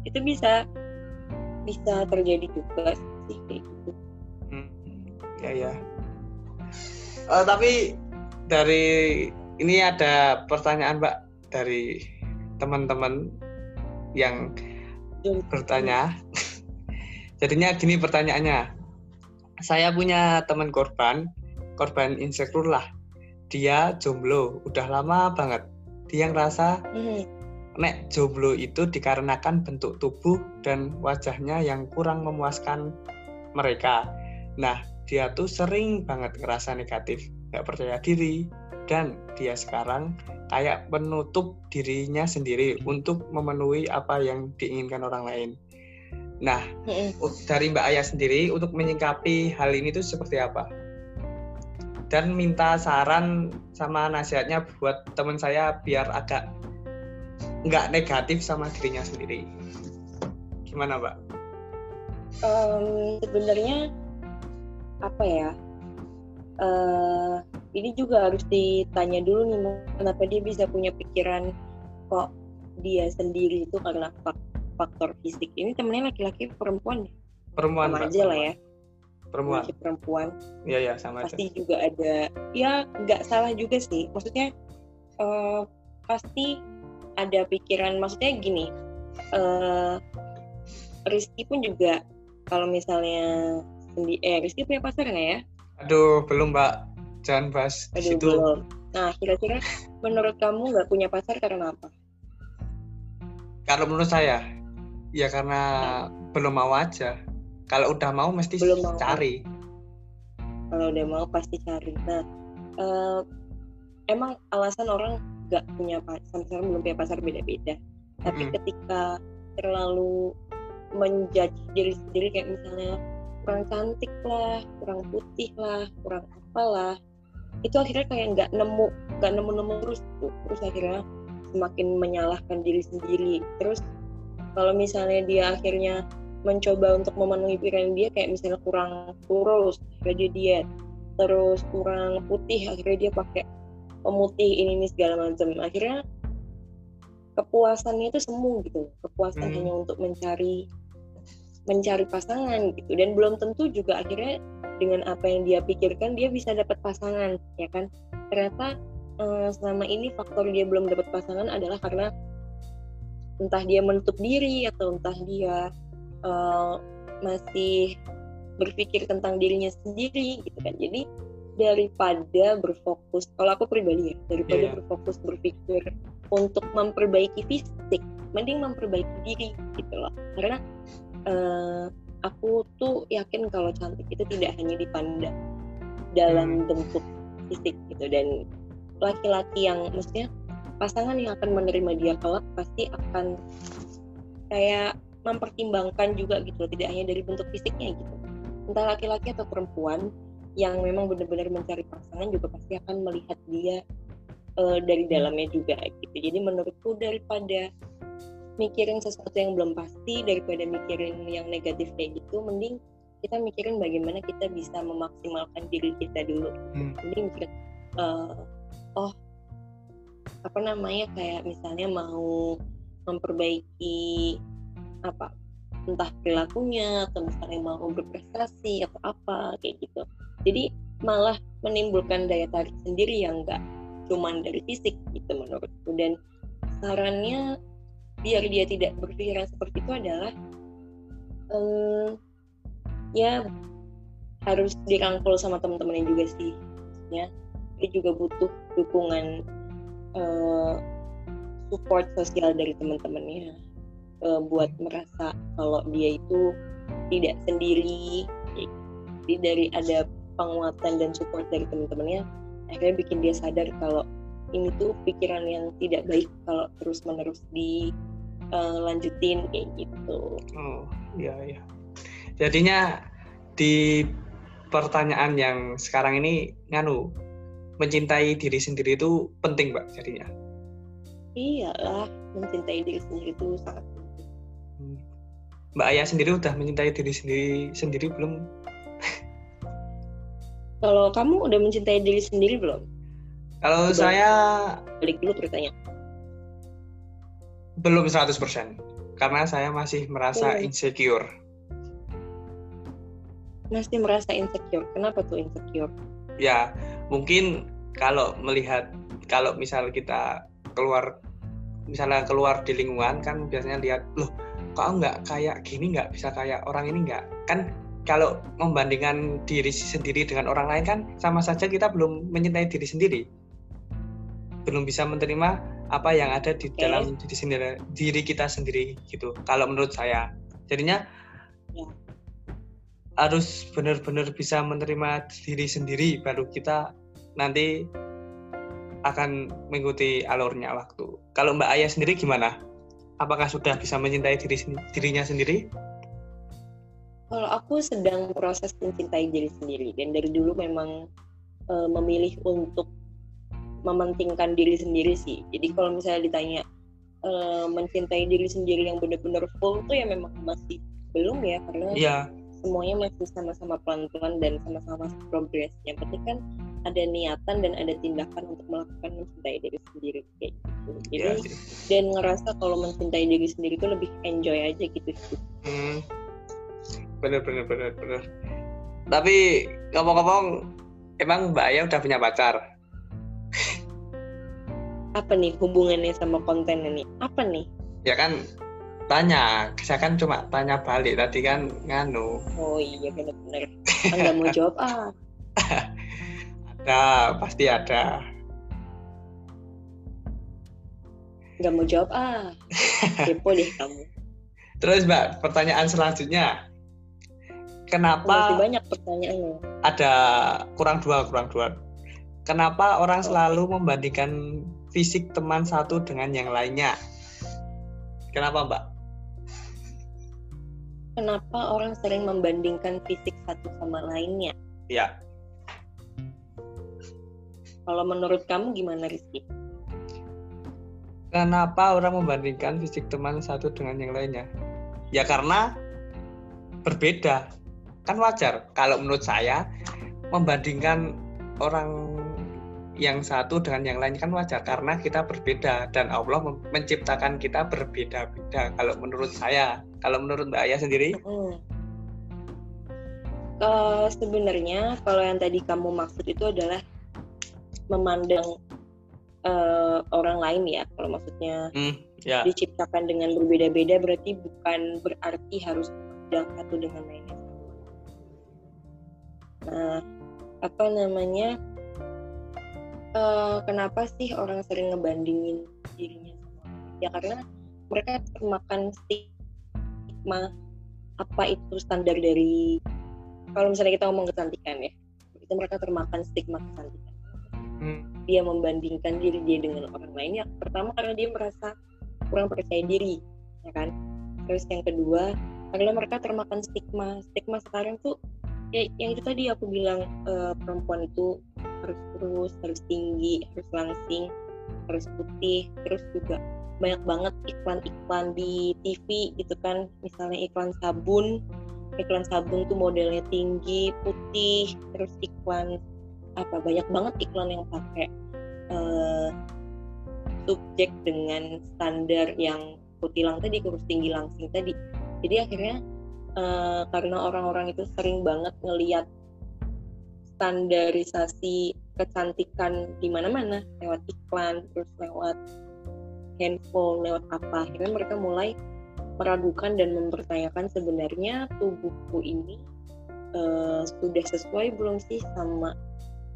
itu bisa bisa terjadi juga sih kayak gitu. Hmm, ya ya Eh, tapi dari ini ada pertanyaan mbak dari teman-teman yang bertanya. (laughs) Jadinya gini pertanyaannya. Saya punya teman korban, korban insecure lah. Dia jomblo, udah lama banget. Dia ngerasa Hmm, nek jomblo itu dikarenakan bentuk tubuh dan wajahnya yang kurang memuaskan mereka. Nah, dia tuh sering banget ngerasa negatif, nggak percaya diri, dan dia sekarang kayak menutup dirinya sendiri untuk memenuhi apa yang diinginkan orang lain. Nah, dari Mbak Ayah sendiri untuk menyikapi hal ini tuh seperti apa? Dan minta saran sama nasihatnya buat teman saya biar agak nggak negatif sama dirinya sendiri. Gimana, Mbak? em, sebenarnya apa ya eh ini juga harus ditanya dulu nih kenapa dia bisa punya pikiran kok dia sendiri itu karena fak- faktor fisik ini temennya laki-laki perempuan ya? Perempuan, sama aja lah ya Perempuan. Laki perempuan Iya, ya, sama aja. pasti juga ada ya nggak salah juga sih maksudnya eh, pasti ada pikiran maksudnya gini eh Rizky pun juga kalau misalnya sendi eh Rizky punya pacar nggak ya Aduh, belum, Mbak. Jangan bahas Aduh situ. belum nah kira-kira menurut kamu nggak punya pacar karena apa Kalau menurut saya, ya karena belum mau aja. Kalau udah mau mesti Belum mau. cari. kalau udah mau pasti cari nah eh, emang alasan orang nggak punya pacar sampai sekarang belum punya pacar beda-beda tapi Mm. ketika terlalu menjudge diri sendiri kayak misalnya kurang cantik lah kurang putih lah kurang apalah itu akhirnya kayak nggak nemu nggak nemu nemu terus tuh. terus akhirnya semakin menyalahkan diri sendiri terus kalau misalnya dia akhirnya mencoba untuk memenuhi pikiran dia kayak misalnya kurang kurus akhirnya dia diet terus kurang putih akhirnya dia pakai pemutih ini ini segala macam akhirnya kepuasannya itu semu gitu kepuasan Hmm. hanya untuk mencari mencari pasangan gitu. Dan belum tentu juga akhirnya dengan apa yang dia pikirkan dia bisa dapat pasangan ya kan? Ternyata eh, selama ini faktor dia belum dapat pasangan adalah karena entah dia menutup diri atau entah dia eh, masih berpikir tentang dirinya sendiri gitu kan. Jadi daripada berfokus kalau aku pribadi ya daripada Iya. berfokus berpikir untuk memperbaiki fisik mending memperbaiki diri gitu loh. Karena eh, aku tuh yakin kalau cantik itu tidak hanya dipandang dalam bentuk fisik gitu. Dan laki-laki yang maksudnya pasangan yang akan menerima dia kelak pasti akan kayak mempertimbangkan juga gitu tidak hanya dari bentuk fisiknya gitu. Entah laki-laki atau perempuan yang memang benar-benar mencari pasangan juga pasti akan melihat dia eh, dari dalamnya juga gitu. Jadi menurutku daripada mikirin sesuatu yang belum pasti daripada mikirin yang negatif kayak gitu mending kita mikirin bagaimana kita bisa memaksimalkan diri kita dulu. Hmm. mending mikirin eh, oh apa namanya kayak misalnya mau memperbaiki apa entah perilakunya atau misalnya mau berprestasi atau apa kayak gitu. Jadi malah menimbulkan daya tarik sendiri yang enggak cuman dari fisik gitu menurutku. Dan sarannya biar dia tidak berpikiran seperti itu adalah em, ya harus dirangkul sama teman-temannya juga sih. Ya dia juga butuh dukungan eh, support sosial dari teman-temannya eh, buat merasa kalau dia itu tidak sendiri. Jadi dari ada penguatan dan support dari teman-temannya akhirnya bikin dia sadar kalau ini tuh pikiran yang tidak baik kalau terus menerus dilanjutin kayak gitu. Oh, iya iya. Jadinya di pertanyaan yang sekarang ini nganu mencintai diri sendiri itu penting mbak jadinya. Iyalah mencintai diri sendiri itu sangat penting. Hmm. mbak Ayah sendiri udah mencintai diri sendiri sendiri belum? Kalau kamu udah mencintai diri sendiri belum? Kalau saya balik dulu pertanyaan belum 100% karena saya masih merasa Hmm. insecure. Masih merasa insecure. Kenapa tuh insecure? Ya mungkin kalau melihat kalau misal kita keluar misalnya keluar di lingkungan kan biasanya lihat loh kok nggak kayak gini? Nggak bisa kayak orang ini nggak? Kan kalau membandingkan diri sendiri dengan orang lain kan sama saja kita belum mencintai diri sendiri. Belum bisa menerima apa yang ada di Oke. dalam diri sendiri diri kita sendiri gitu kalau menurut saya jadinya Ya. harus benar-benar bisa menerima diri sendiri baru kita nanti akan mengikuti alurnya waktu. Kalau Mbak Ayah sendiri gimana? Apakah sudah bisa mencintai diri dirinya sendiri? Kalau aku sedang proses mencintai diri sendiri dan dari dulu memang eh, memilih untuk mementingkan diri sendiri sih. Jadi kalau misalnya ditanya eh, mencintai diri sendiri yang benar-benar full tuh ya memang masih belum ya karena Iya, semuanya masih sama-sama pelan-pelan dan sama-sama progres. Yang penting kan ada niatan dan ada tindakan untuk melakukan mencintai diri sendiri kayak gitu. Jadi sih. dan ngerasa kalau mencintai diri sendiri itu lebih enjoy aja gitu sih. Hmm. Bener bener bener bener. Tapi ngomong-ngomong, emang Mbak Ayah udah punya pacar? Apa nih hubungannya sama konten ini? Apa nih? Ya kan tanya, saya kan cuma tanya balik tadi kan nganu. Oh iya bener-bener. Enggak mau jawab ah. (laughs) Ada, pasti ada. Enggak mau jawab ah. Kepo deh kamu. Terus Mbak, pertanyaan selanjutnya. Masih Kenapa banyak pertanyaannya. ada kurang dua, kurang dua. Kenapa orang selalu membandingkan fisik teman satu dengan yang lainnya? Kenapa Mbak? Kenapa orang sering membandingkan fisik satu sama lainnya? Ya, Kalau menurut kamu gimana Rizky? kenapa orang membandingkan fisik teman satu dengan yang lainnya? Ya karena berbeda. Kan wajar. Kalau menurut saya membandingkan orang yang satu dengan yang lain kan wajar karena kita berbeda dan Allah menciptakan kita berbeda-beda. Kalau menurut saya, kalau menurut Mbak Ayah sendiri, Hmm. Eh, sebenarnya kalau yang tadi kamu maksud itu adalah memandang eh, orang lain ya. Kalau maksudnya hmm, ya, diciptakan dengan berbeda-beda berarti bukan berarti harus yang satu dengan lainnya. Nah, apa namanya? Eh, kenapa sih orang sering ngebandingin dirinya sama orang lain? Ya karena mereka termakan stigma apa itu standar dari kalau misalnya kita ngomong kecantikan ya itu mereka termakan stigma kecantikan. Hmm, dia membandingkan diri dia dengan orang lain ya pertama karena dia merasa kurang percaya diri ya kan? Terus yang kedua karena mereka termakan stigma stigma sekarang tuh ya yang itu tadi aku bilang eh, perempuan itu harus terus harus tinggi harus langsing harus putih terus juga banyak banget iklan-iklan di TV gitu kan. Misalnya iklan sabun iklan sabun tuh modelnya tinggi putih terus iklan apa banyak banget iklan yang pakai eh, subjek dengan standar yang putih lang tadi kurus tinggi langsing tadi. Jadi akhirnya eh, karena orang-orang itu sering banget ngeliat standarisasi kecantikan di mana-mana lewat iklan terus lewat handphone lewat apa akhirnya mereka mulai meragukan dan mempertanyakan sebenarnya tubuhku ini eh, sudah sesuai belum sih sama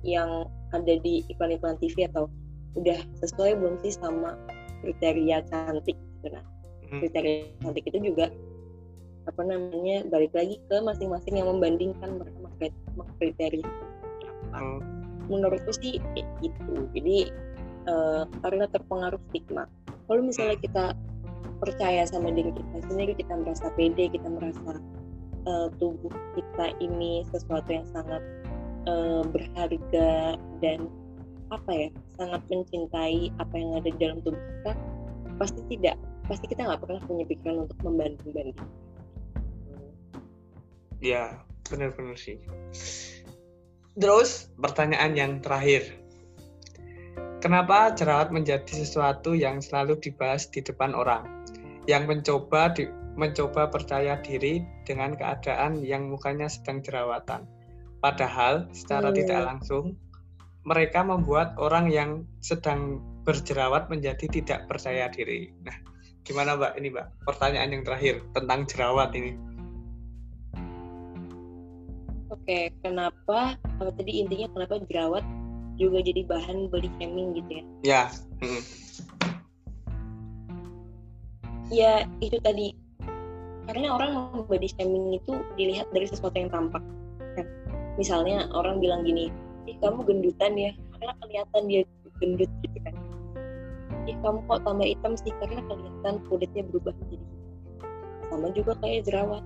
yang ada di iklan-iklan TV atau udah sesuai belum sih sama kriteria cantik gitu nah Hmm. kriteria cantik itu juga apa namanya balik lagi ke masing-masing yang membandingkan mereka mengkriteria apa hmm, menurutku sih kayak gitu. Jadi eh, karena terpengaruh stigma. Kalau misalnya kita percaya sama diri kita sendiri kita merasa pede kita merasa eh, tubuh kita ini sesuatu yang sangat eh, berharga dan apa ya sangat mencintai apa yang ada di dalam tubuh kita pasti tidak pasti kita nggak pernah punya pikiran untuk membanding banding ya benar-benar sih terus pertanyaan yang terakhir kenapa jerawat menjadi sesuatu yang selalu dibahas di depan orang yang mencoba di, mencoba percaya diri dengan keadaan yang mukanya sedang jerawatan padahal secara hmm. tidak langsung mereka membuat orang yang sedang berjerawat menjadi tidak percaya diri. Nah, gimana Mbak ini Mbak? Pertanyaan yang terakhir tentang jerawat ini. Oke, kenapa? Apa tadi intinya kenapa jerawat juga jadi bahan body shaming gitu ya? Ya. Hmm. Ya itu tadi karena orang body shaming itu dilihat dari sesuatu yang tampak. Kan? Misalnya orang bilang gini, ih kamu gendutan ya karena kelihatan dia gendut gitu kan ih kamu kok tambah hitam sih karena kelihatan kulitnya berubah hitam sama juga kayak jerawat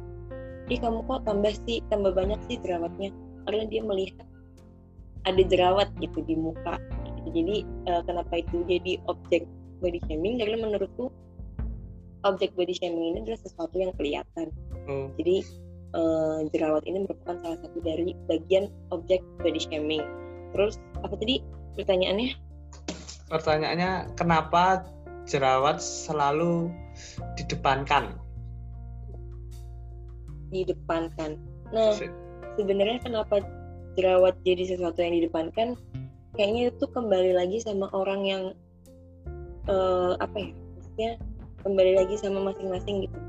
ih kamu kok tambah sih tambah banyak sih jerawatnya karena dia melihat ada jerawat gitu di muka gitu. jadi uh, kenapa itu jadi objek body shaming karena menurutku objek body shaming ini adalah sesuatu yang kelihatan hmm. jadi uh, jerawat ini merupakan salah satu dari bagian objek body shaming. Terus apa tadi pertanyaannya? Pertanyaannya kenapa jerawat selalu didepankan? Didepankan. Nah, sebenarnya kenapa jerawat jadi sesuatu yang didepankan? Kayaknya itu kembali lagi sama orang yang uh, apa ya? Maksudnya kembali lagi sama masing-masing gitu.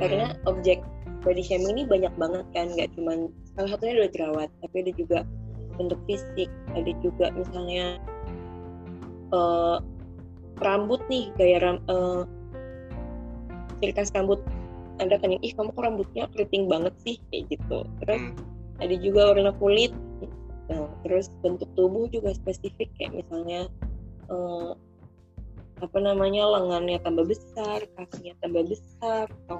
Karena hmm. objek body shaming ini banyak banget kan nggak cuma salah satunya adalah jerawat tapi ada juga bentuk fisik ada juga misalnya uh, rambut nih gaya ram, uh, ciri khas rambut ada kan yang ih kamu kok rambutnya keriting banget sih? Kayak gitu. Terus hmm. ada juga warna kulit. Nah, terus bentuk tubuh juga spesifik kayak misalnya uh, apa namanya lengannya tambah besar kakinya tambah besar atau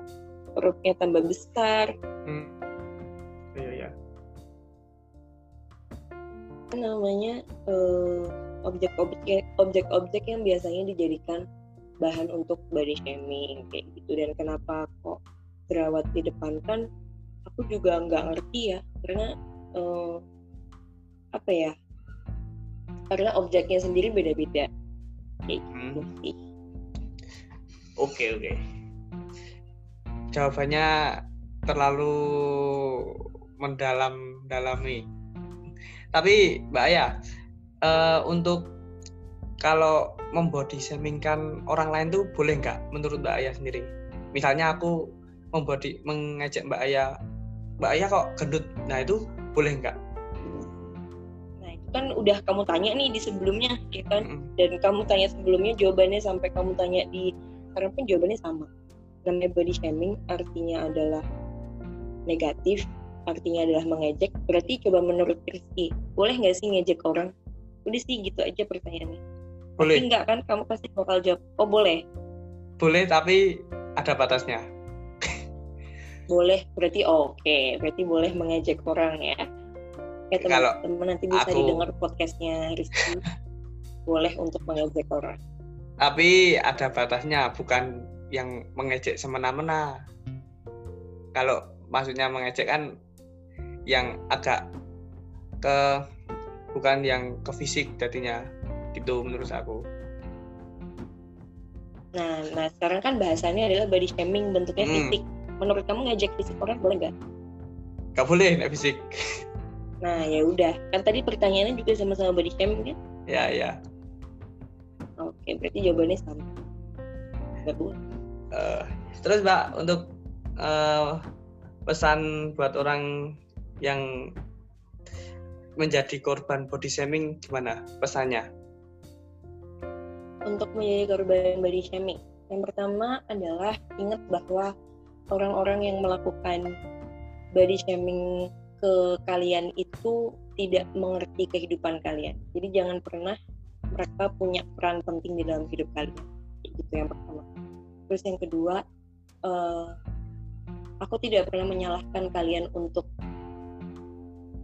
perutnya tambah besar. Hmm. iya iya. Namanya uh, objek-objek objek-objek yang biasanya dijadikan bahan untuk body shaming kayak gitu. Dan kenapa kok jerawat didepankan aku juga nggak ngerti ya. Karena uh, apa ya? Karena objeknya sendiri beda-beda. Kayak gitu hmm. sih. Oke okay, oke. Okay jawabannya terlalu mendalam dalami tapi mbak Aya uh, untuk kalau membody shamingkan orang lain tuh boleh nggak menurut mbak Aya sendiri? Misalnya aku membody mengejek mbak Aya mbak Aya kok gendut? Nah itu boleh nggak? Nah itu kan udah kamu tanya nih di sebelumnya ya kan? Mm dan kamu tanya sebelumnya jawabannya sampai kamu tanya di sekarang pun jawabannya sama. Namanya body shaming artinya adalah negatif artinya adalah mengejek. Berarti coba menurut Rizky boleh nggak sih ngejek orang? Udah sih gitu aja pertanyaannya boleh. Tapi enggak kan kamu pasti bakal jawab oh boleh. Boleh tapi ada batasnya. Boleh berarti oke. Okay. berarti boleh mengejek orang ya. Ya teman-teman nanti bisa aku... didengar podcastnya Rizky. Boleh untuk mengejek orang. Tapi ada batasnya bukan yang mengejek semena-mena. Kalau maksudnya mengejek kan yang agak ke bukan yang ke fisik jadinya gitu menurut aku. Nah nah sekarang kan bahasannya adalah body shaming bentuknya hmm. fisik. Menurut kamu ngejek fisik orang boleh gak? Gak boleh nggak fisik. Nah ya udah. Kan tadi pertanyaannya juga sama-sama body shaming kan? Ya ya. Oke berarti jawabannya sama. Gak boleh. Uh, terus mbak untuk uh, pesan buat orang yang menjadi korban body shaming gimana pesannya untuk menjadi korban body shaming yang pertama adalah ingat bahwa orang-orang yang melakukan body shaming ke kalian itu tidak mengerti kehidupan kalian. Jadi jangan pernah mereka punya peran penting di dalam hidup kalian. Itu yang pertama terus yang kedua uh, aku tidak pernah menyalahkan kalian untuk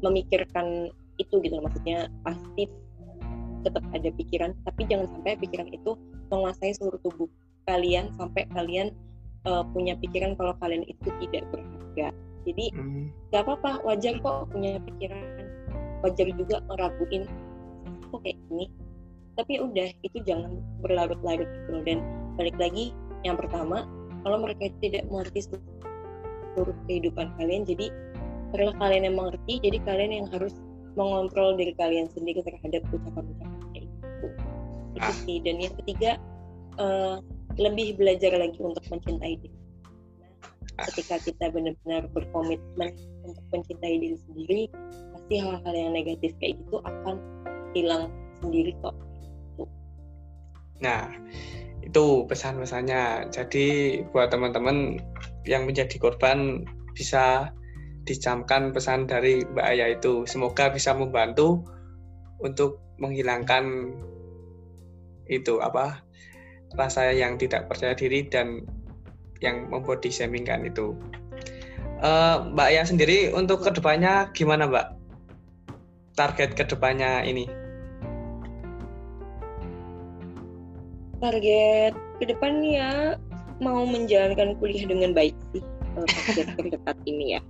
memikirkan itu gitu maksudnya pasti tetap ada pikiran tapi jangan sampai pikiran itu menguasai seluruh tubuh kalian sampai kalian uh, punya pikiran kalau kalian itu tidak berharga. Jadi hmm. gak apa-apa wajar kok punya pikiran. Wajar juga ngeraguin kok kayak gini. Tapi udah itu jangan berlarut-larut gitu dan balik lagi yang pertama kalau mereka tidak mengerti seluruh kehidupan kalian jadi karena kalian yang mengerti jadi kalian yang harus mengontrol diri kalian sendiri terhadap ucapan-ucapan kayak gitu. Itu ah. sih. Dan yang ketiga uh, lebih belajar lagi untuk mencintai diri. Nah, ketika kita benar-benar berkomitmen untuk mencintai diri sendiri pasti hal-hal yang negatif kayak gitu akan hilang sendiri kok. Nah itu pesan-pesannya. Jadi buat teman-teman yang menjadi korban bisa dicamkan pesan dari Mbak Aya itu. Semoga bisa membantu untuk menghilangkan itu apa rasa yang tidak percaya diri dan yang membody shaming kan itu. Uh, Mbak Aya sendiri untuk ke depannya gimana Mbak? Target ke depannya ini? Target ke depannya mau menjalankan kuliah dengan baik sih target terdekat ini ya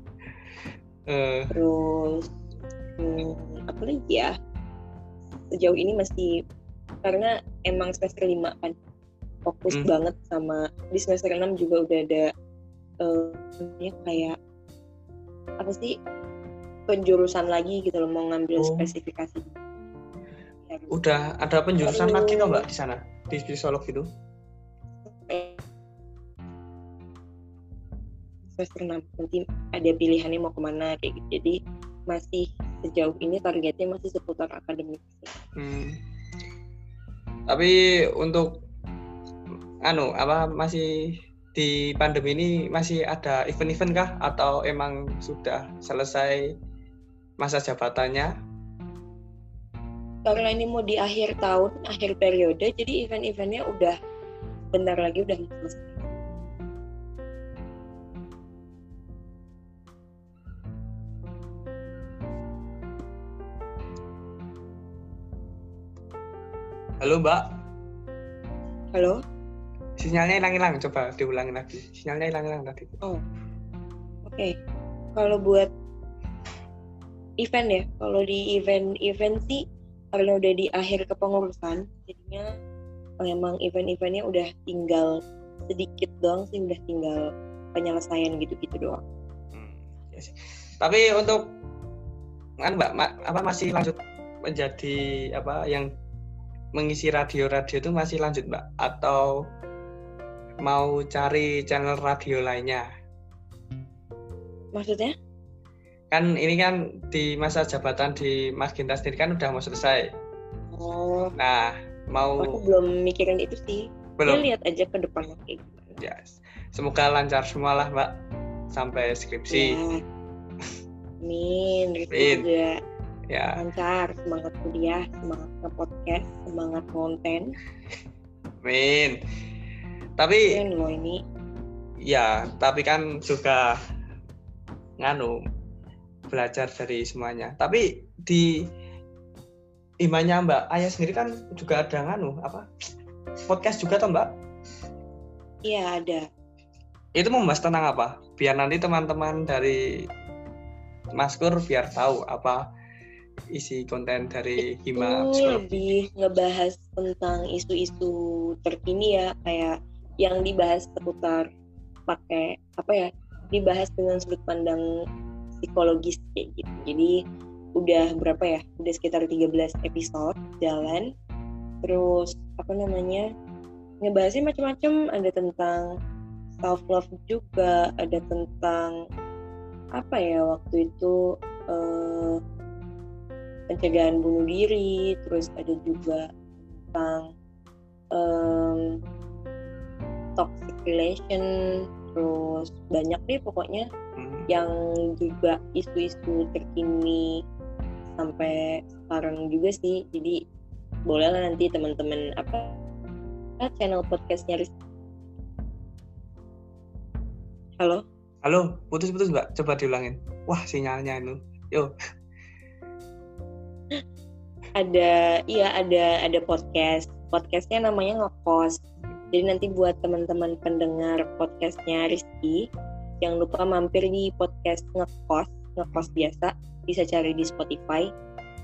uh. terus hmm, apa lagi ya sejauh ini masih karena emang semester lima kan fokus hmm. banget sama di semester 6 juga udah ada uh, ya kayak apa sih penjurusan lagi gitu loh mau ngambil oh. spesifikasi udah ada penjurusan lagi kok mbak di sana di psikolog itu semester 6 nanti ada pilihannya mau ke mana kayak gitu. Jadi masih sejauh ini targetnya masih seputar akademik hmm. tapi untuk anu apa masih di pandemi ini masih ada event-event kah? Atau emang sudah selesai masa jabatannya? Karena ini mau di akhir tahun akhir periode jadi event-eventnya udah bentar lagi udah selesai Halo Mbak. Halo. Sinyalnya hilang-hilang, coba diulangi lagi. Sinyalnya hilang-hilang tadi. Oh, oke. Okay. Kalau buat event ya, kalau di event-event sih karena udah di akhir kepengurusan, jadinya memang event-eventnya udah tinggal sedikit doang sih, udah tinggal penyelesaian gitu-gitu doang. Hmm, ya sih. Tapi untuk kan Mbak, ma, apa masih lanjut menjadi apa yang mengisi radio-radio itu masih lanjut Mbak atau mau cari channel radio lainnya? Maksudnya? Kan ini kan di masa jabatan di Mas Ginta sendiri kan udah mau selesai. Oh. Nah, mau Aku belum mikirin itu sih. Belum. Ya lihat aja ke depannya kayak gimana. Yes. Semoga lancar semua lah, Mbak. Sampai skripsi. Ya. Amin. Amin. juga ya. lancar semangat kuliah semangat nge-podcast semangat konten. Amin. Tapi Keren loh ini. ya tapi kan juga nganu belajar dari semuanya. Tapi di imannya Mbak Ayah sendiri kan juga ada nganu apa podcast juga toh Mbak? Iya ada. Itu membahas tentang apa? Biar nanti teman-teman dari Maskur biar tahu apa isi konten dari Hima itu lebih ngebahas tentang isu-isu terkini ya kayak yang dibahas seputar pakai apa ya dibahas dengan sudut pandang psikologis kayak gitu. Jadi udah berapa ya? Udah sekitar 13 episode jalan. Terus apa namanya ngebahasnya macam-macam. Ada tentang self love juga ada tentang apa ya waktu itu uh, pencegahan bunuh diri terus ada juga tentang um, toxic relation terus banyak deh pokoknya hmm. yang juga isu-isu terkini sampai sekarang juga sih. Jadi boleh lah nanti teman-teman apa channel podcastnya halo? Halo putus-putus mbak. Coba diulangin. Wah sinyalnya itu. Yuk ada iya ada ada podcast. Podcastnya namanya ngekos. Jadi nanti buat teman-teman pendengar podcastnya Rizky jangan lupa mampir di podcast ngekos ngekos biasa. Bisa cari di Spotify.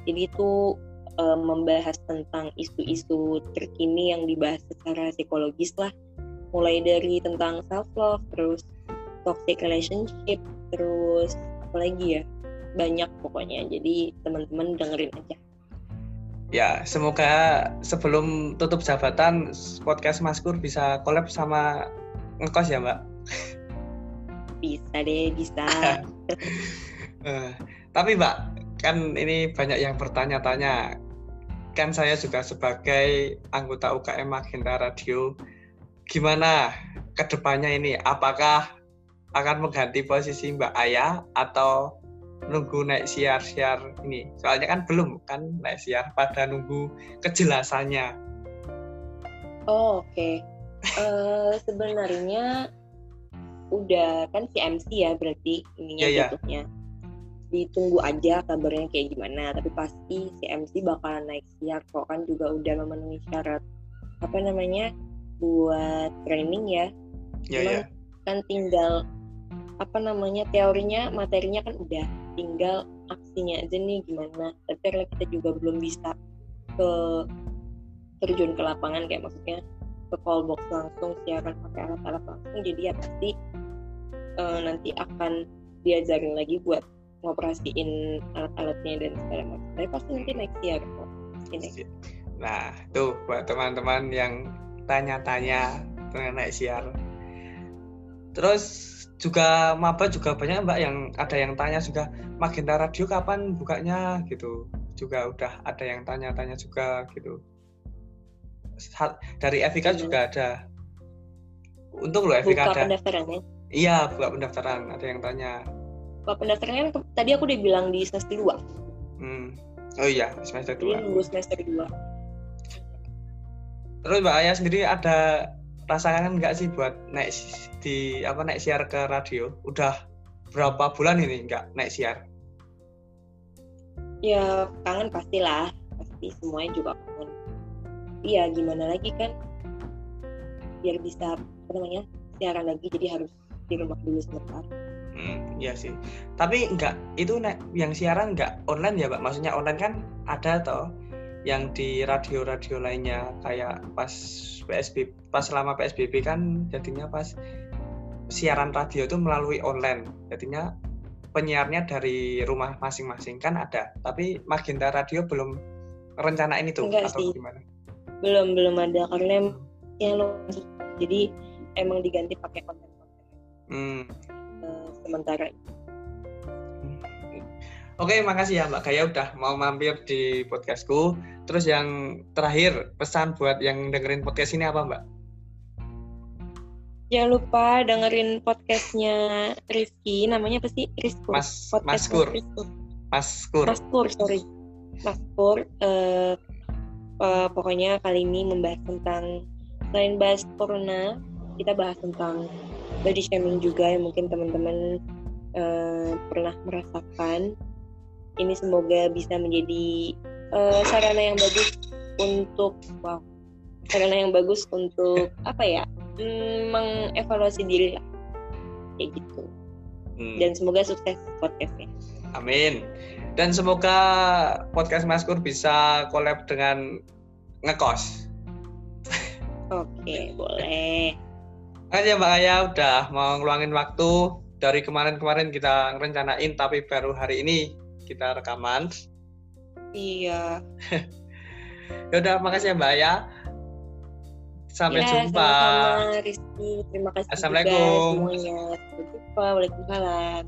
Jadi itu uh, membahas tentang isu-isu terkini yang dibahas secara psikologis lah. Mulai dari tentang self love terus toxic relationship terus apa lagi ya banyak pokoknya jadi teman-teman dengerin aja Ya, semoga sebelum tutup jabatan podcast Maskur bisa collab sama ngekos ya, Mbak. Bisa deh, bisa. uh, (laughs) tapi Mbak, kan ini banyak yang bertanya-tanya. Kan saya juga sebagai anggota UKM Magenta Radio, gimana ke depannya ini? Apakah akan mengganti posisi Mbak Ayah atau nunggu naik siar-siar ini soalnya kan belum kan naik siar pada nunggu kejelasannya oh, oke okay. uh, eh, sebenarnya udah kan si MC ya berarti ininya yeah, yeah. ditunggu aja kabarnya kayak gimana tapi pasti si MC bakalan naik siar kok kan juga udah memenuhi syarat apa namanya buat training ya yeah, yeah. kan tinggal apa namanya teorinya materinya kan udah tinggal aksinya aja nih gimana. Tapi karena kita juga belum bisa ke terjun ke lapangan kayak maksudnya ke call box langsung siaran pakai alat-alat langsung jadi ya pasti uh, nanti akan diajarin lagi buat ngoperasiin alat-alatnya dan segala macam. Tapi pasti nanti next year kok nah tuh buat teman-teman yang tanya-tanya mengenai siar terus juga maba juga banyak mbak yang ada yang tanya juga Magenta Radio kapan bukanya? Gitu. Juga udah ada yang tanya-tanya juga gitu. Dari Evika hmm. juga ada. Untung loh Evika buka ada. pendaftarannya iya buka pendaftaran ada yang tanya. Buka pendaftarannya tadi aku udah bilang di semester dua. Hmm. oh iya semester dua. nunggu semester dua. Terus mbak Ayah sendiri ada rasakan nggak sih buat naik di apa naik siar ke radio? Udah berapa bulan ini nggak naik siar? Ya kangen pastilah, pasti semuanya juga kangen. Iya gimana lagi kan? Biar bisa apa namanya siaran lagi jadi harus di rumah dulu sebentar. Hmm, iya sih. Tapi enggak itu yang siaran enggak online ya, Pak? Maksudnya online kan ada toh yang di radio-radio lainnya kayak pas PSBB pas selama PSBB kan jadinya pas siaran radio itu melalui online jadinya penyiarnya dari rumah masing-masing kan ada tapi Magenta Radio belum rencana ini tuh Enggak atau sih. gimana belum belum ada karena yang lo jadi emang diganti pakai konten-konten hmm. uh, sementara Oke, makasih ya Mbak Gaya udah mau mampir di podcastku. Terus yang terakhir pesan buat yang dengerin podcast ini apa Mbak? Jangan lupa dengerin podcastnya Rizky, namanya apa sih? Rizky. Mas, Maskur. Maskur. Maskur, sorry. Maskur. Uh, uh, pokoknya kali ini membahas tentang selain bahas corona, kita bahas tentang body shaming juga yang mungkin teman-teman uh, pernah merasakan ini semoga bisa menjadi uh, sarana yang bagus untuk wow sarana yang bagus untuk (laughs) apa ya mm, mengevaluasi diri lah. Kayak gitu. Hmm. dan semoga sukses podcastnya. Amin. Dan semoga podcast Maskur bisa collab dengan ngekos. Oke boleh. Aja Mbak Aya udah mau ngeluangin waktu. Dari kemarin-kemarin kita rencanain tapi baru hari ini kita rekaman. Iya. (laughs) ya udah, makasih ya Mbak ya. Sampai ya, jumpa. Sama-sama Rizky. Terima kasih Assalamualaikum. juga semuanya. Sampai jumpa. Waalaikumsalam.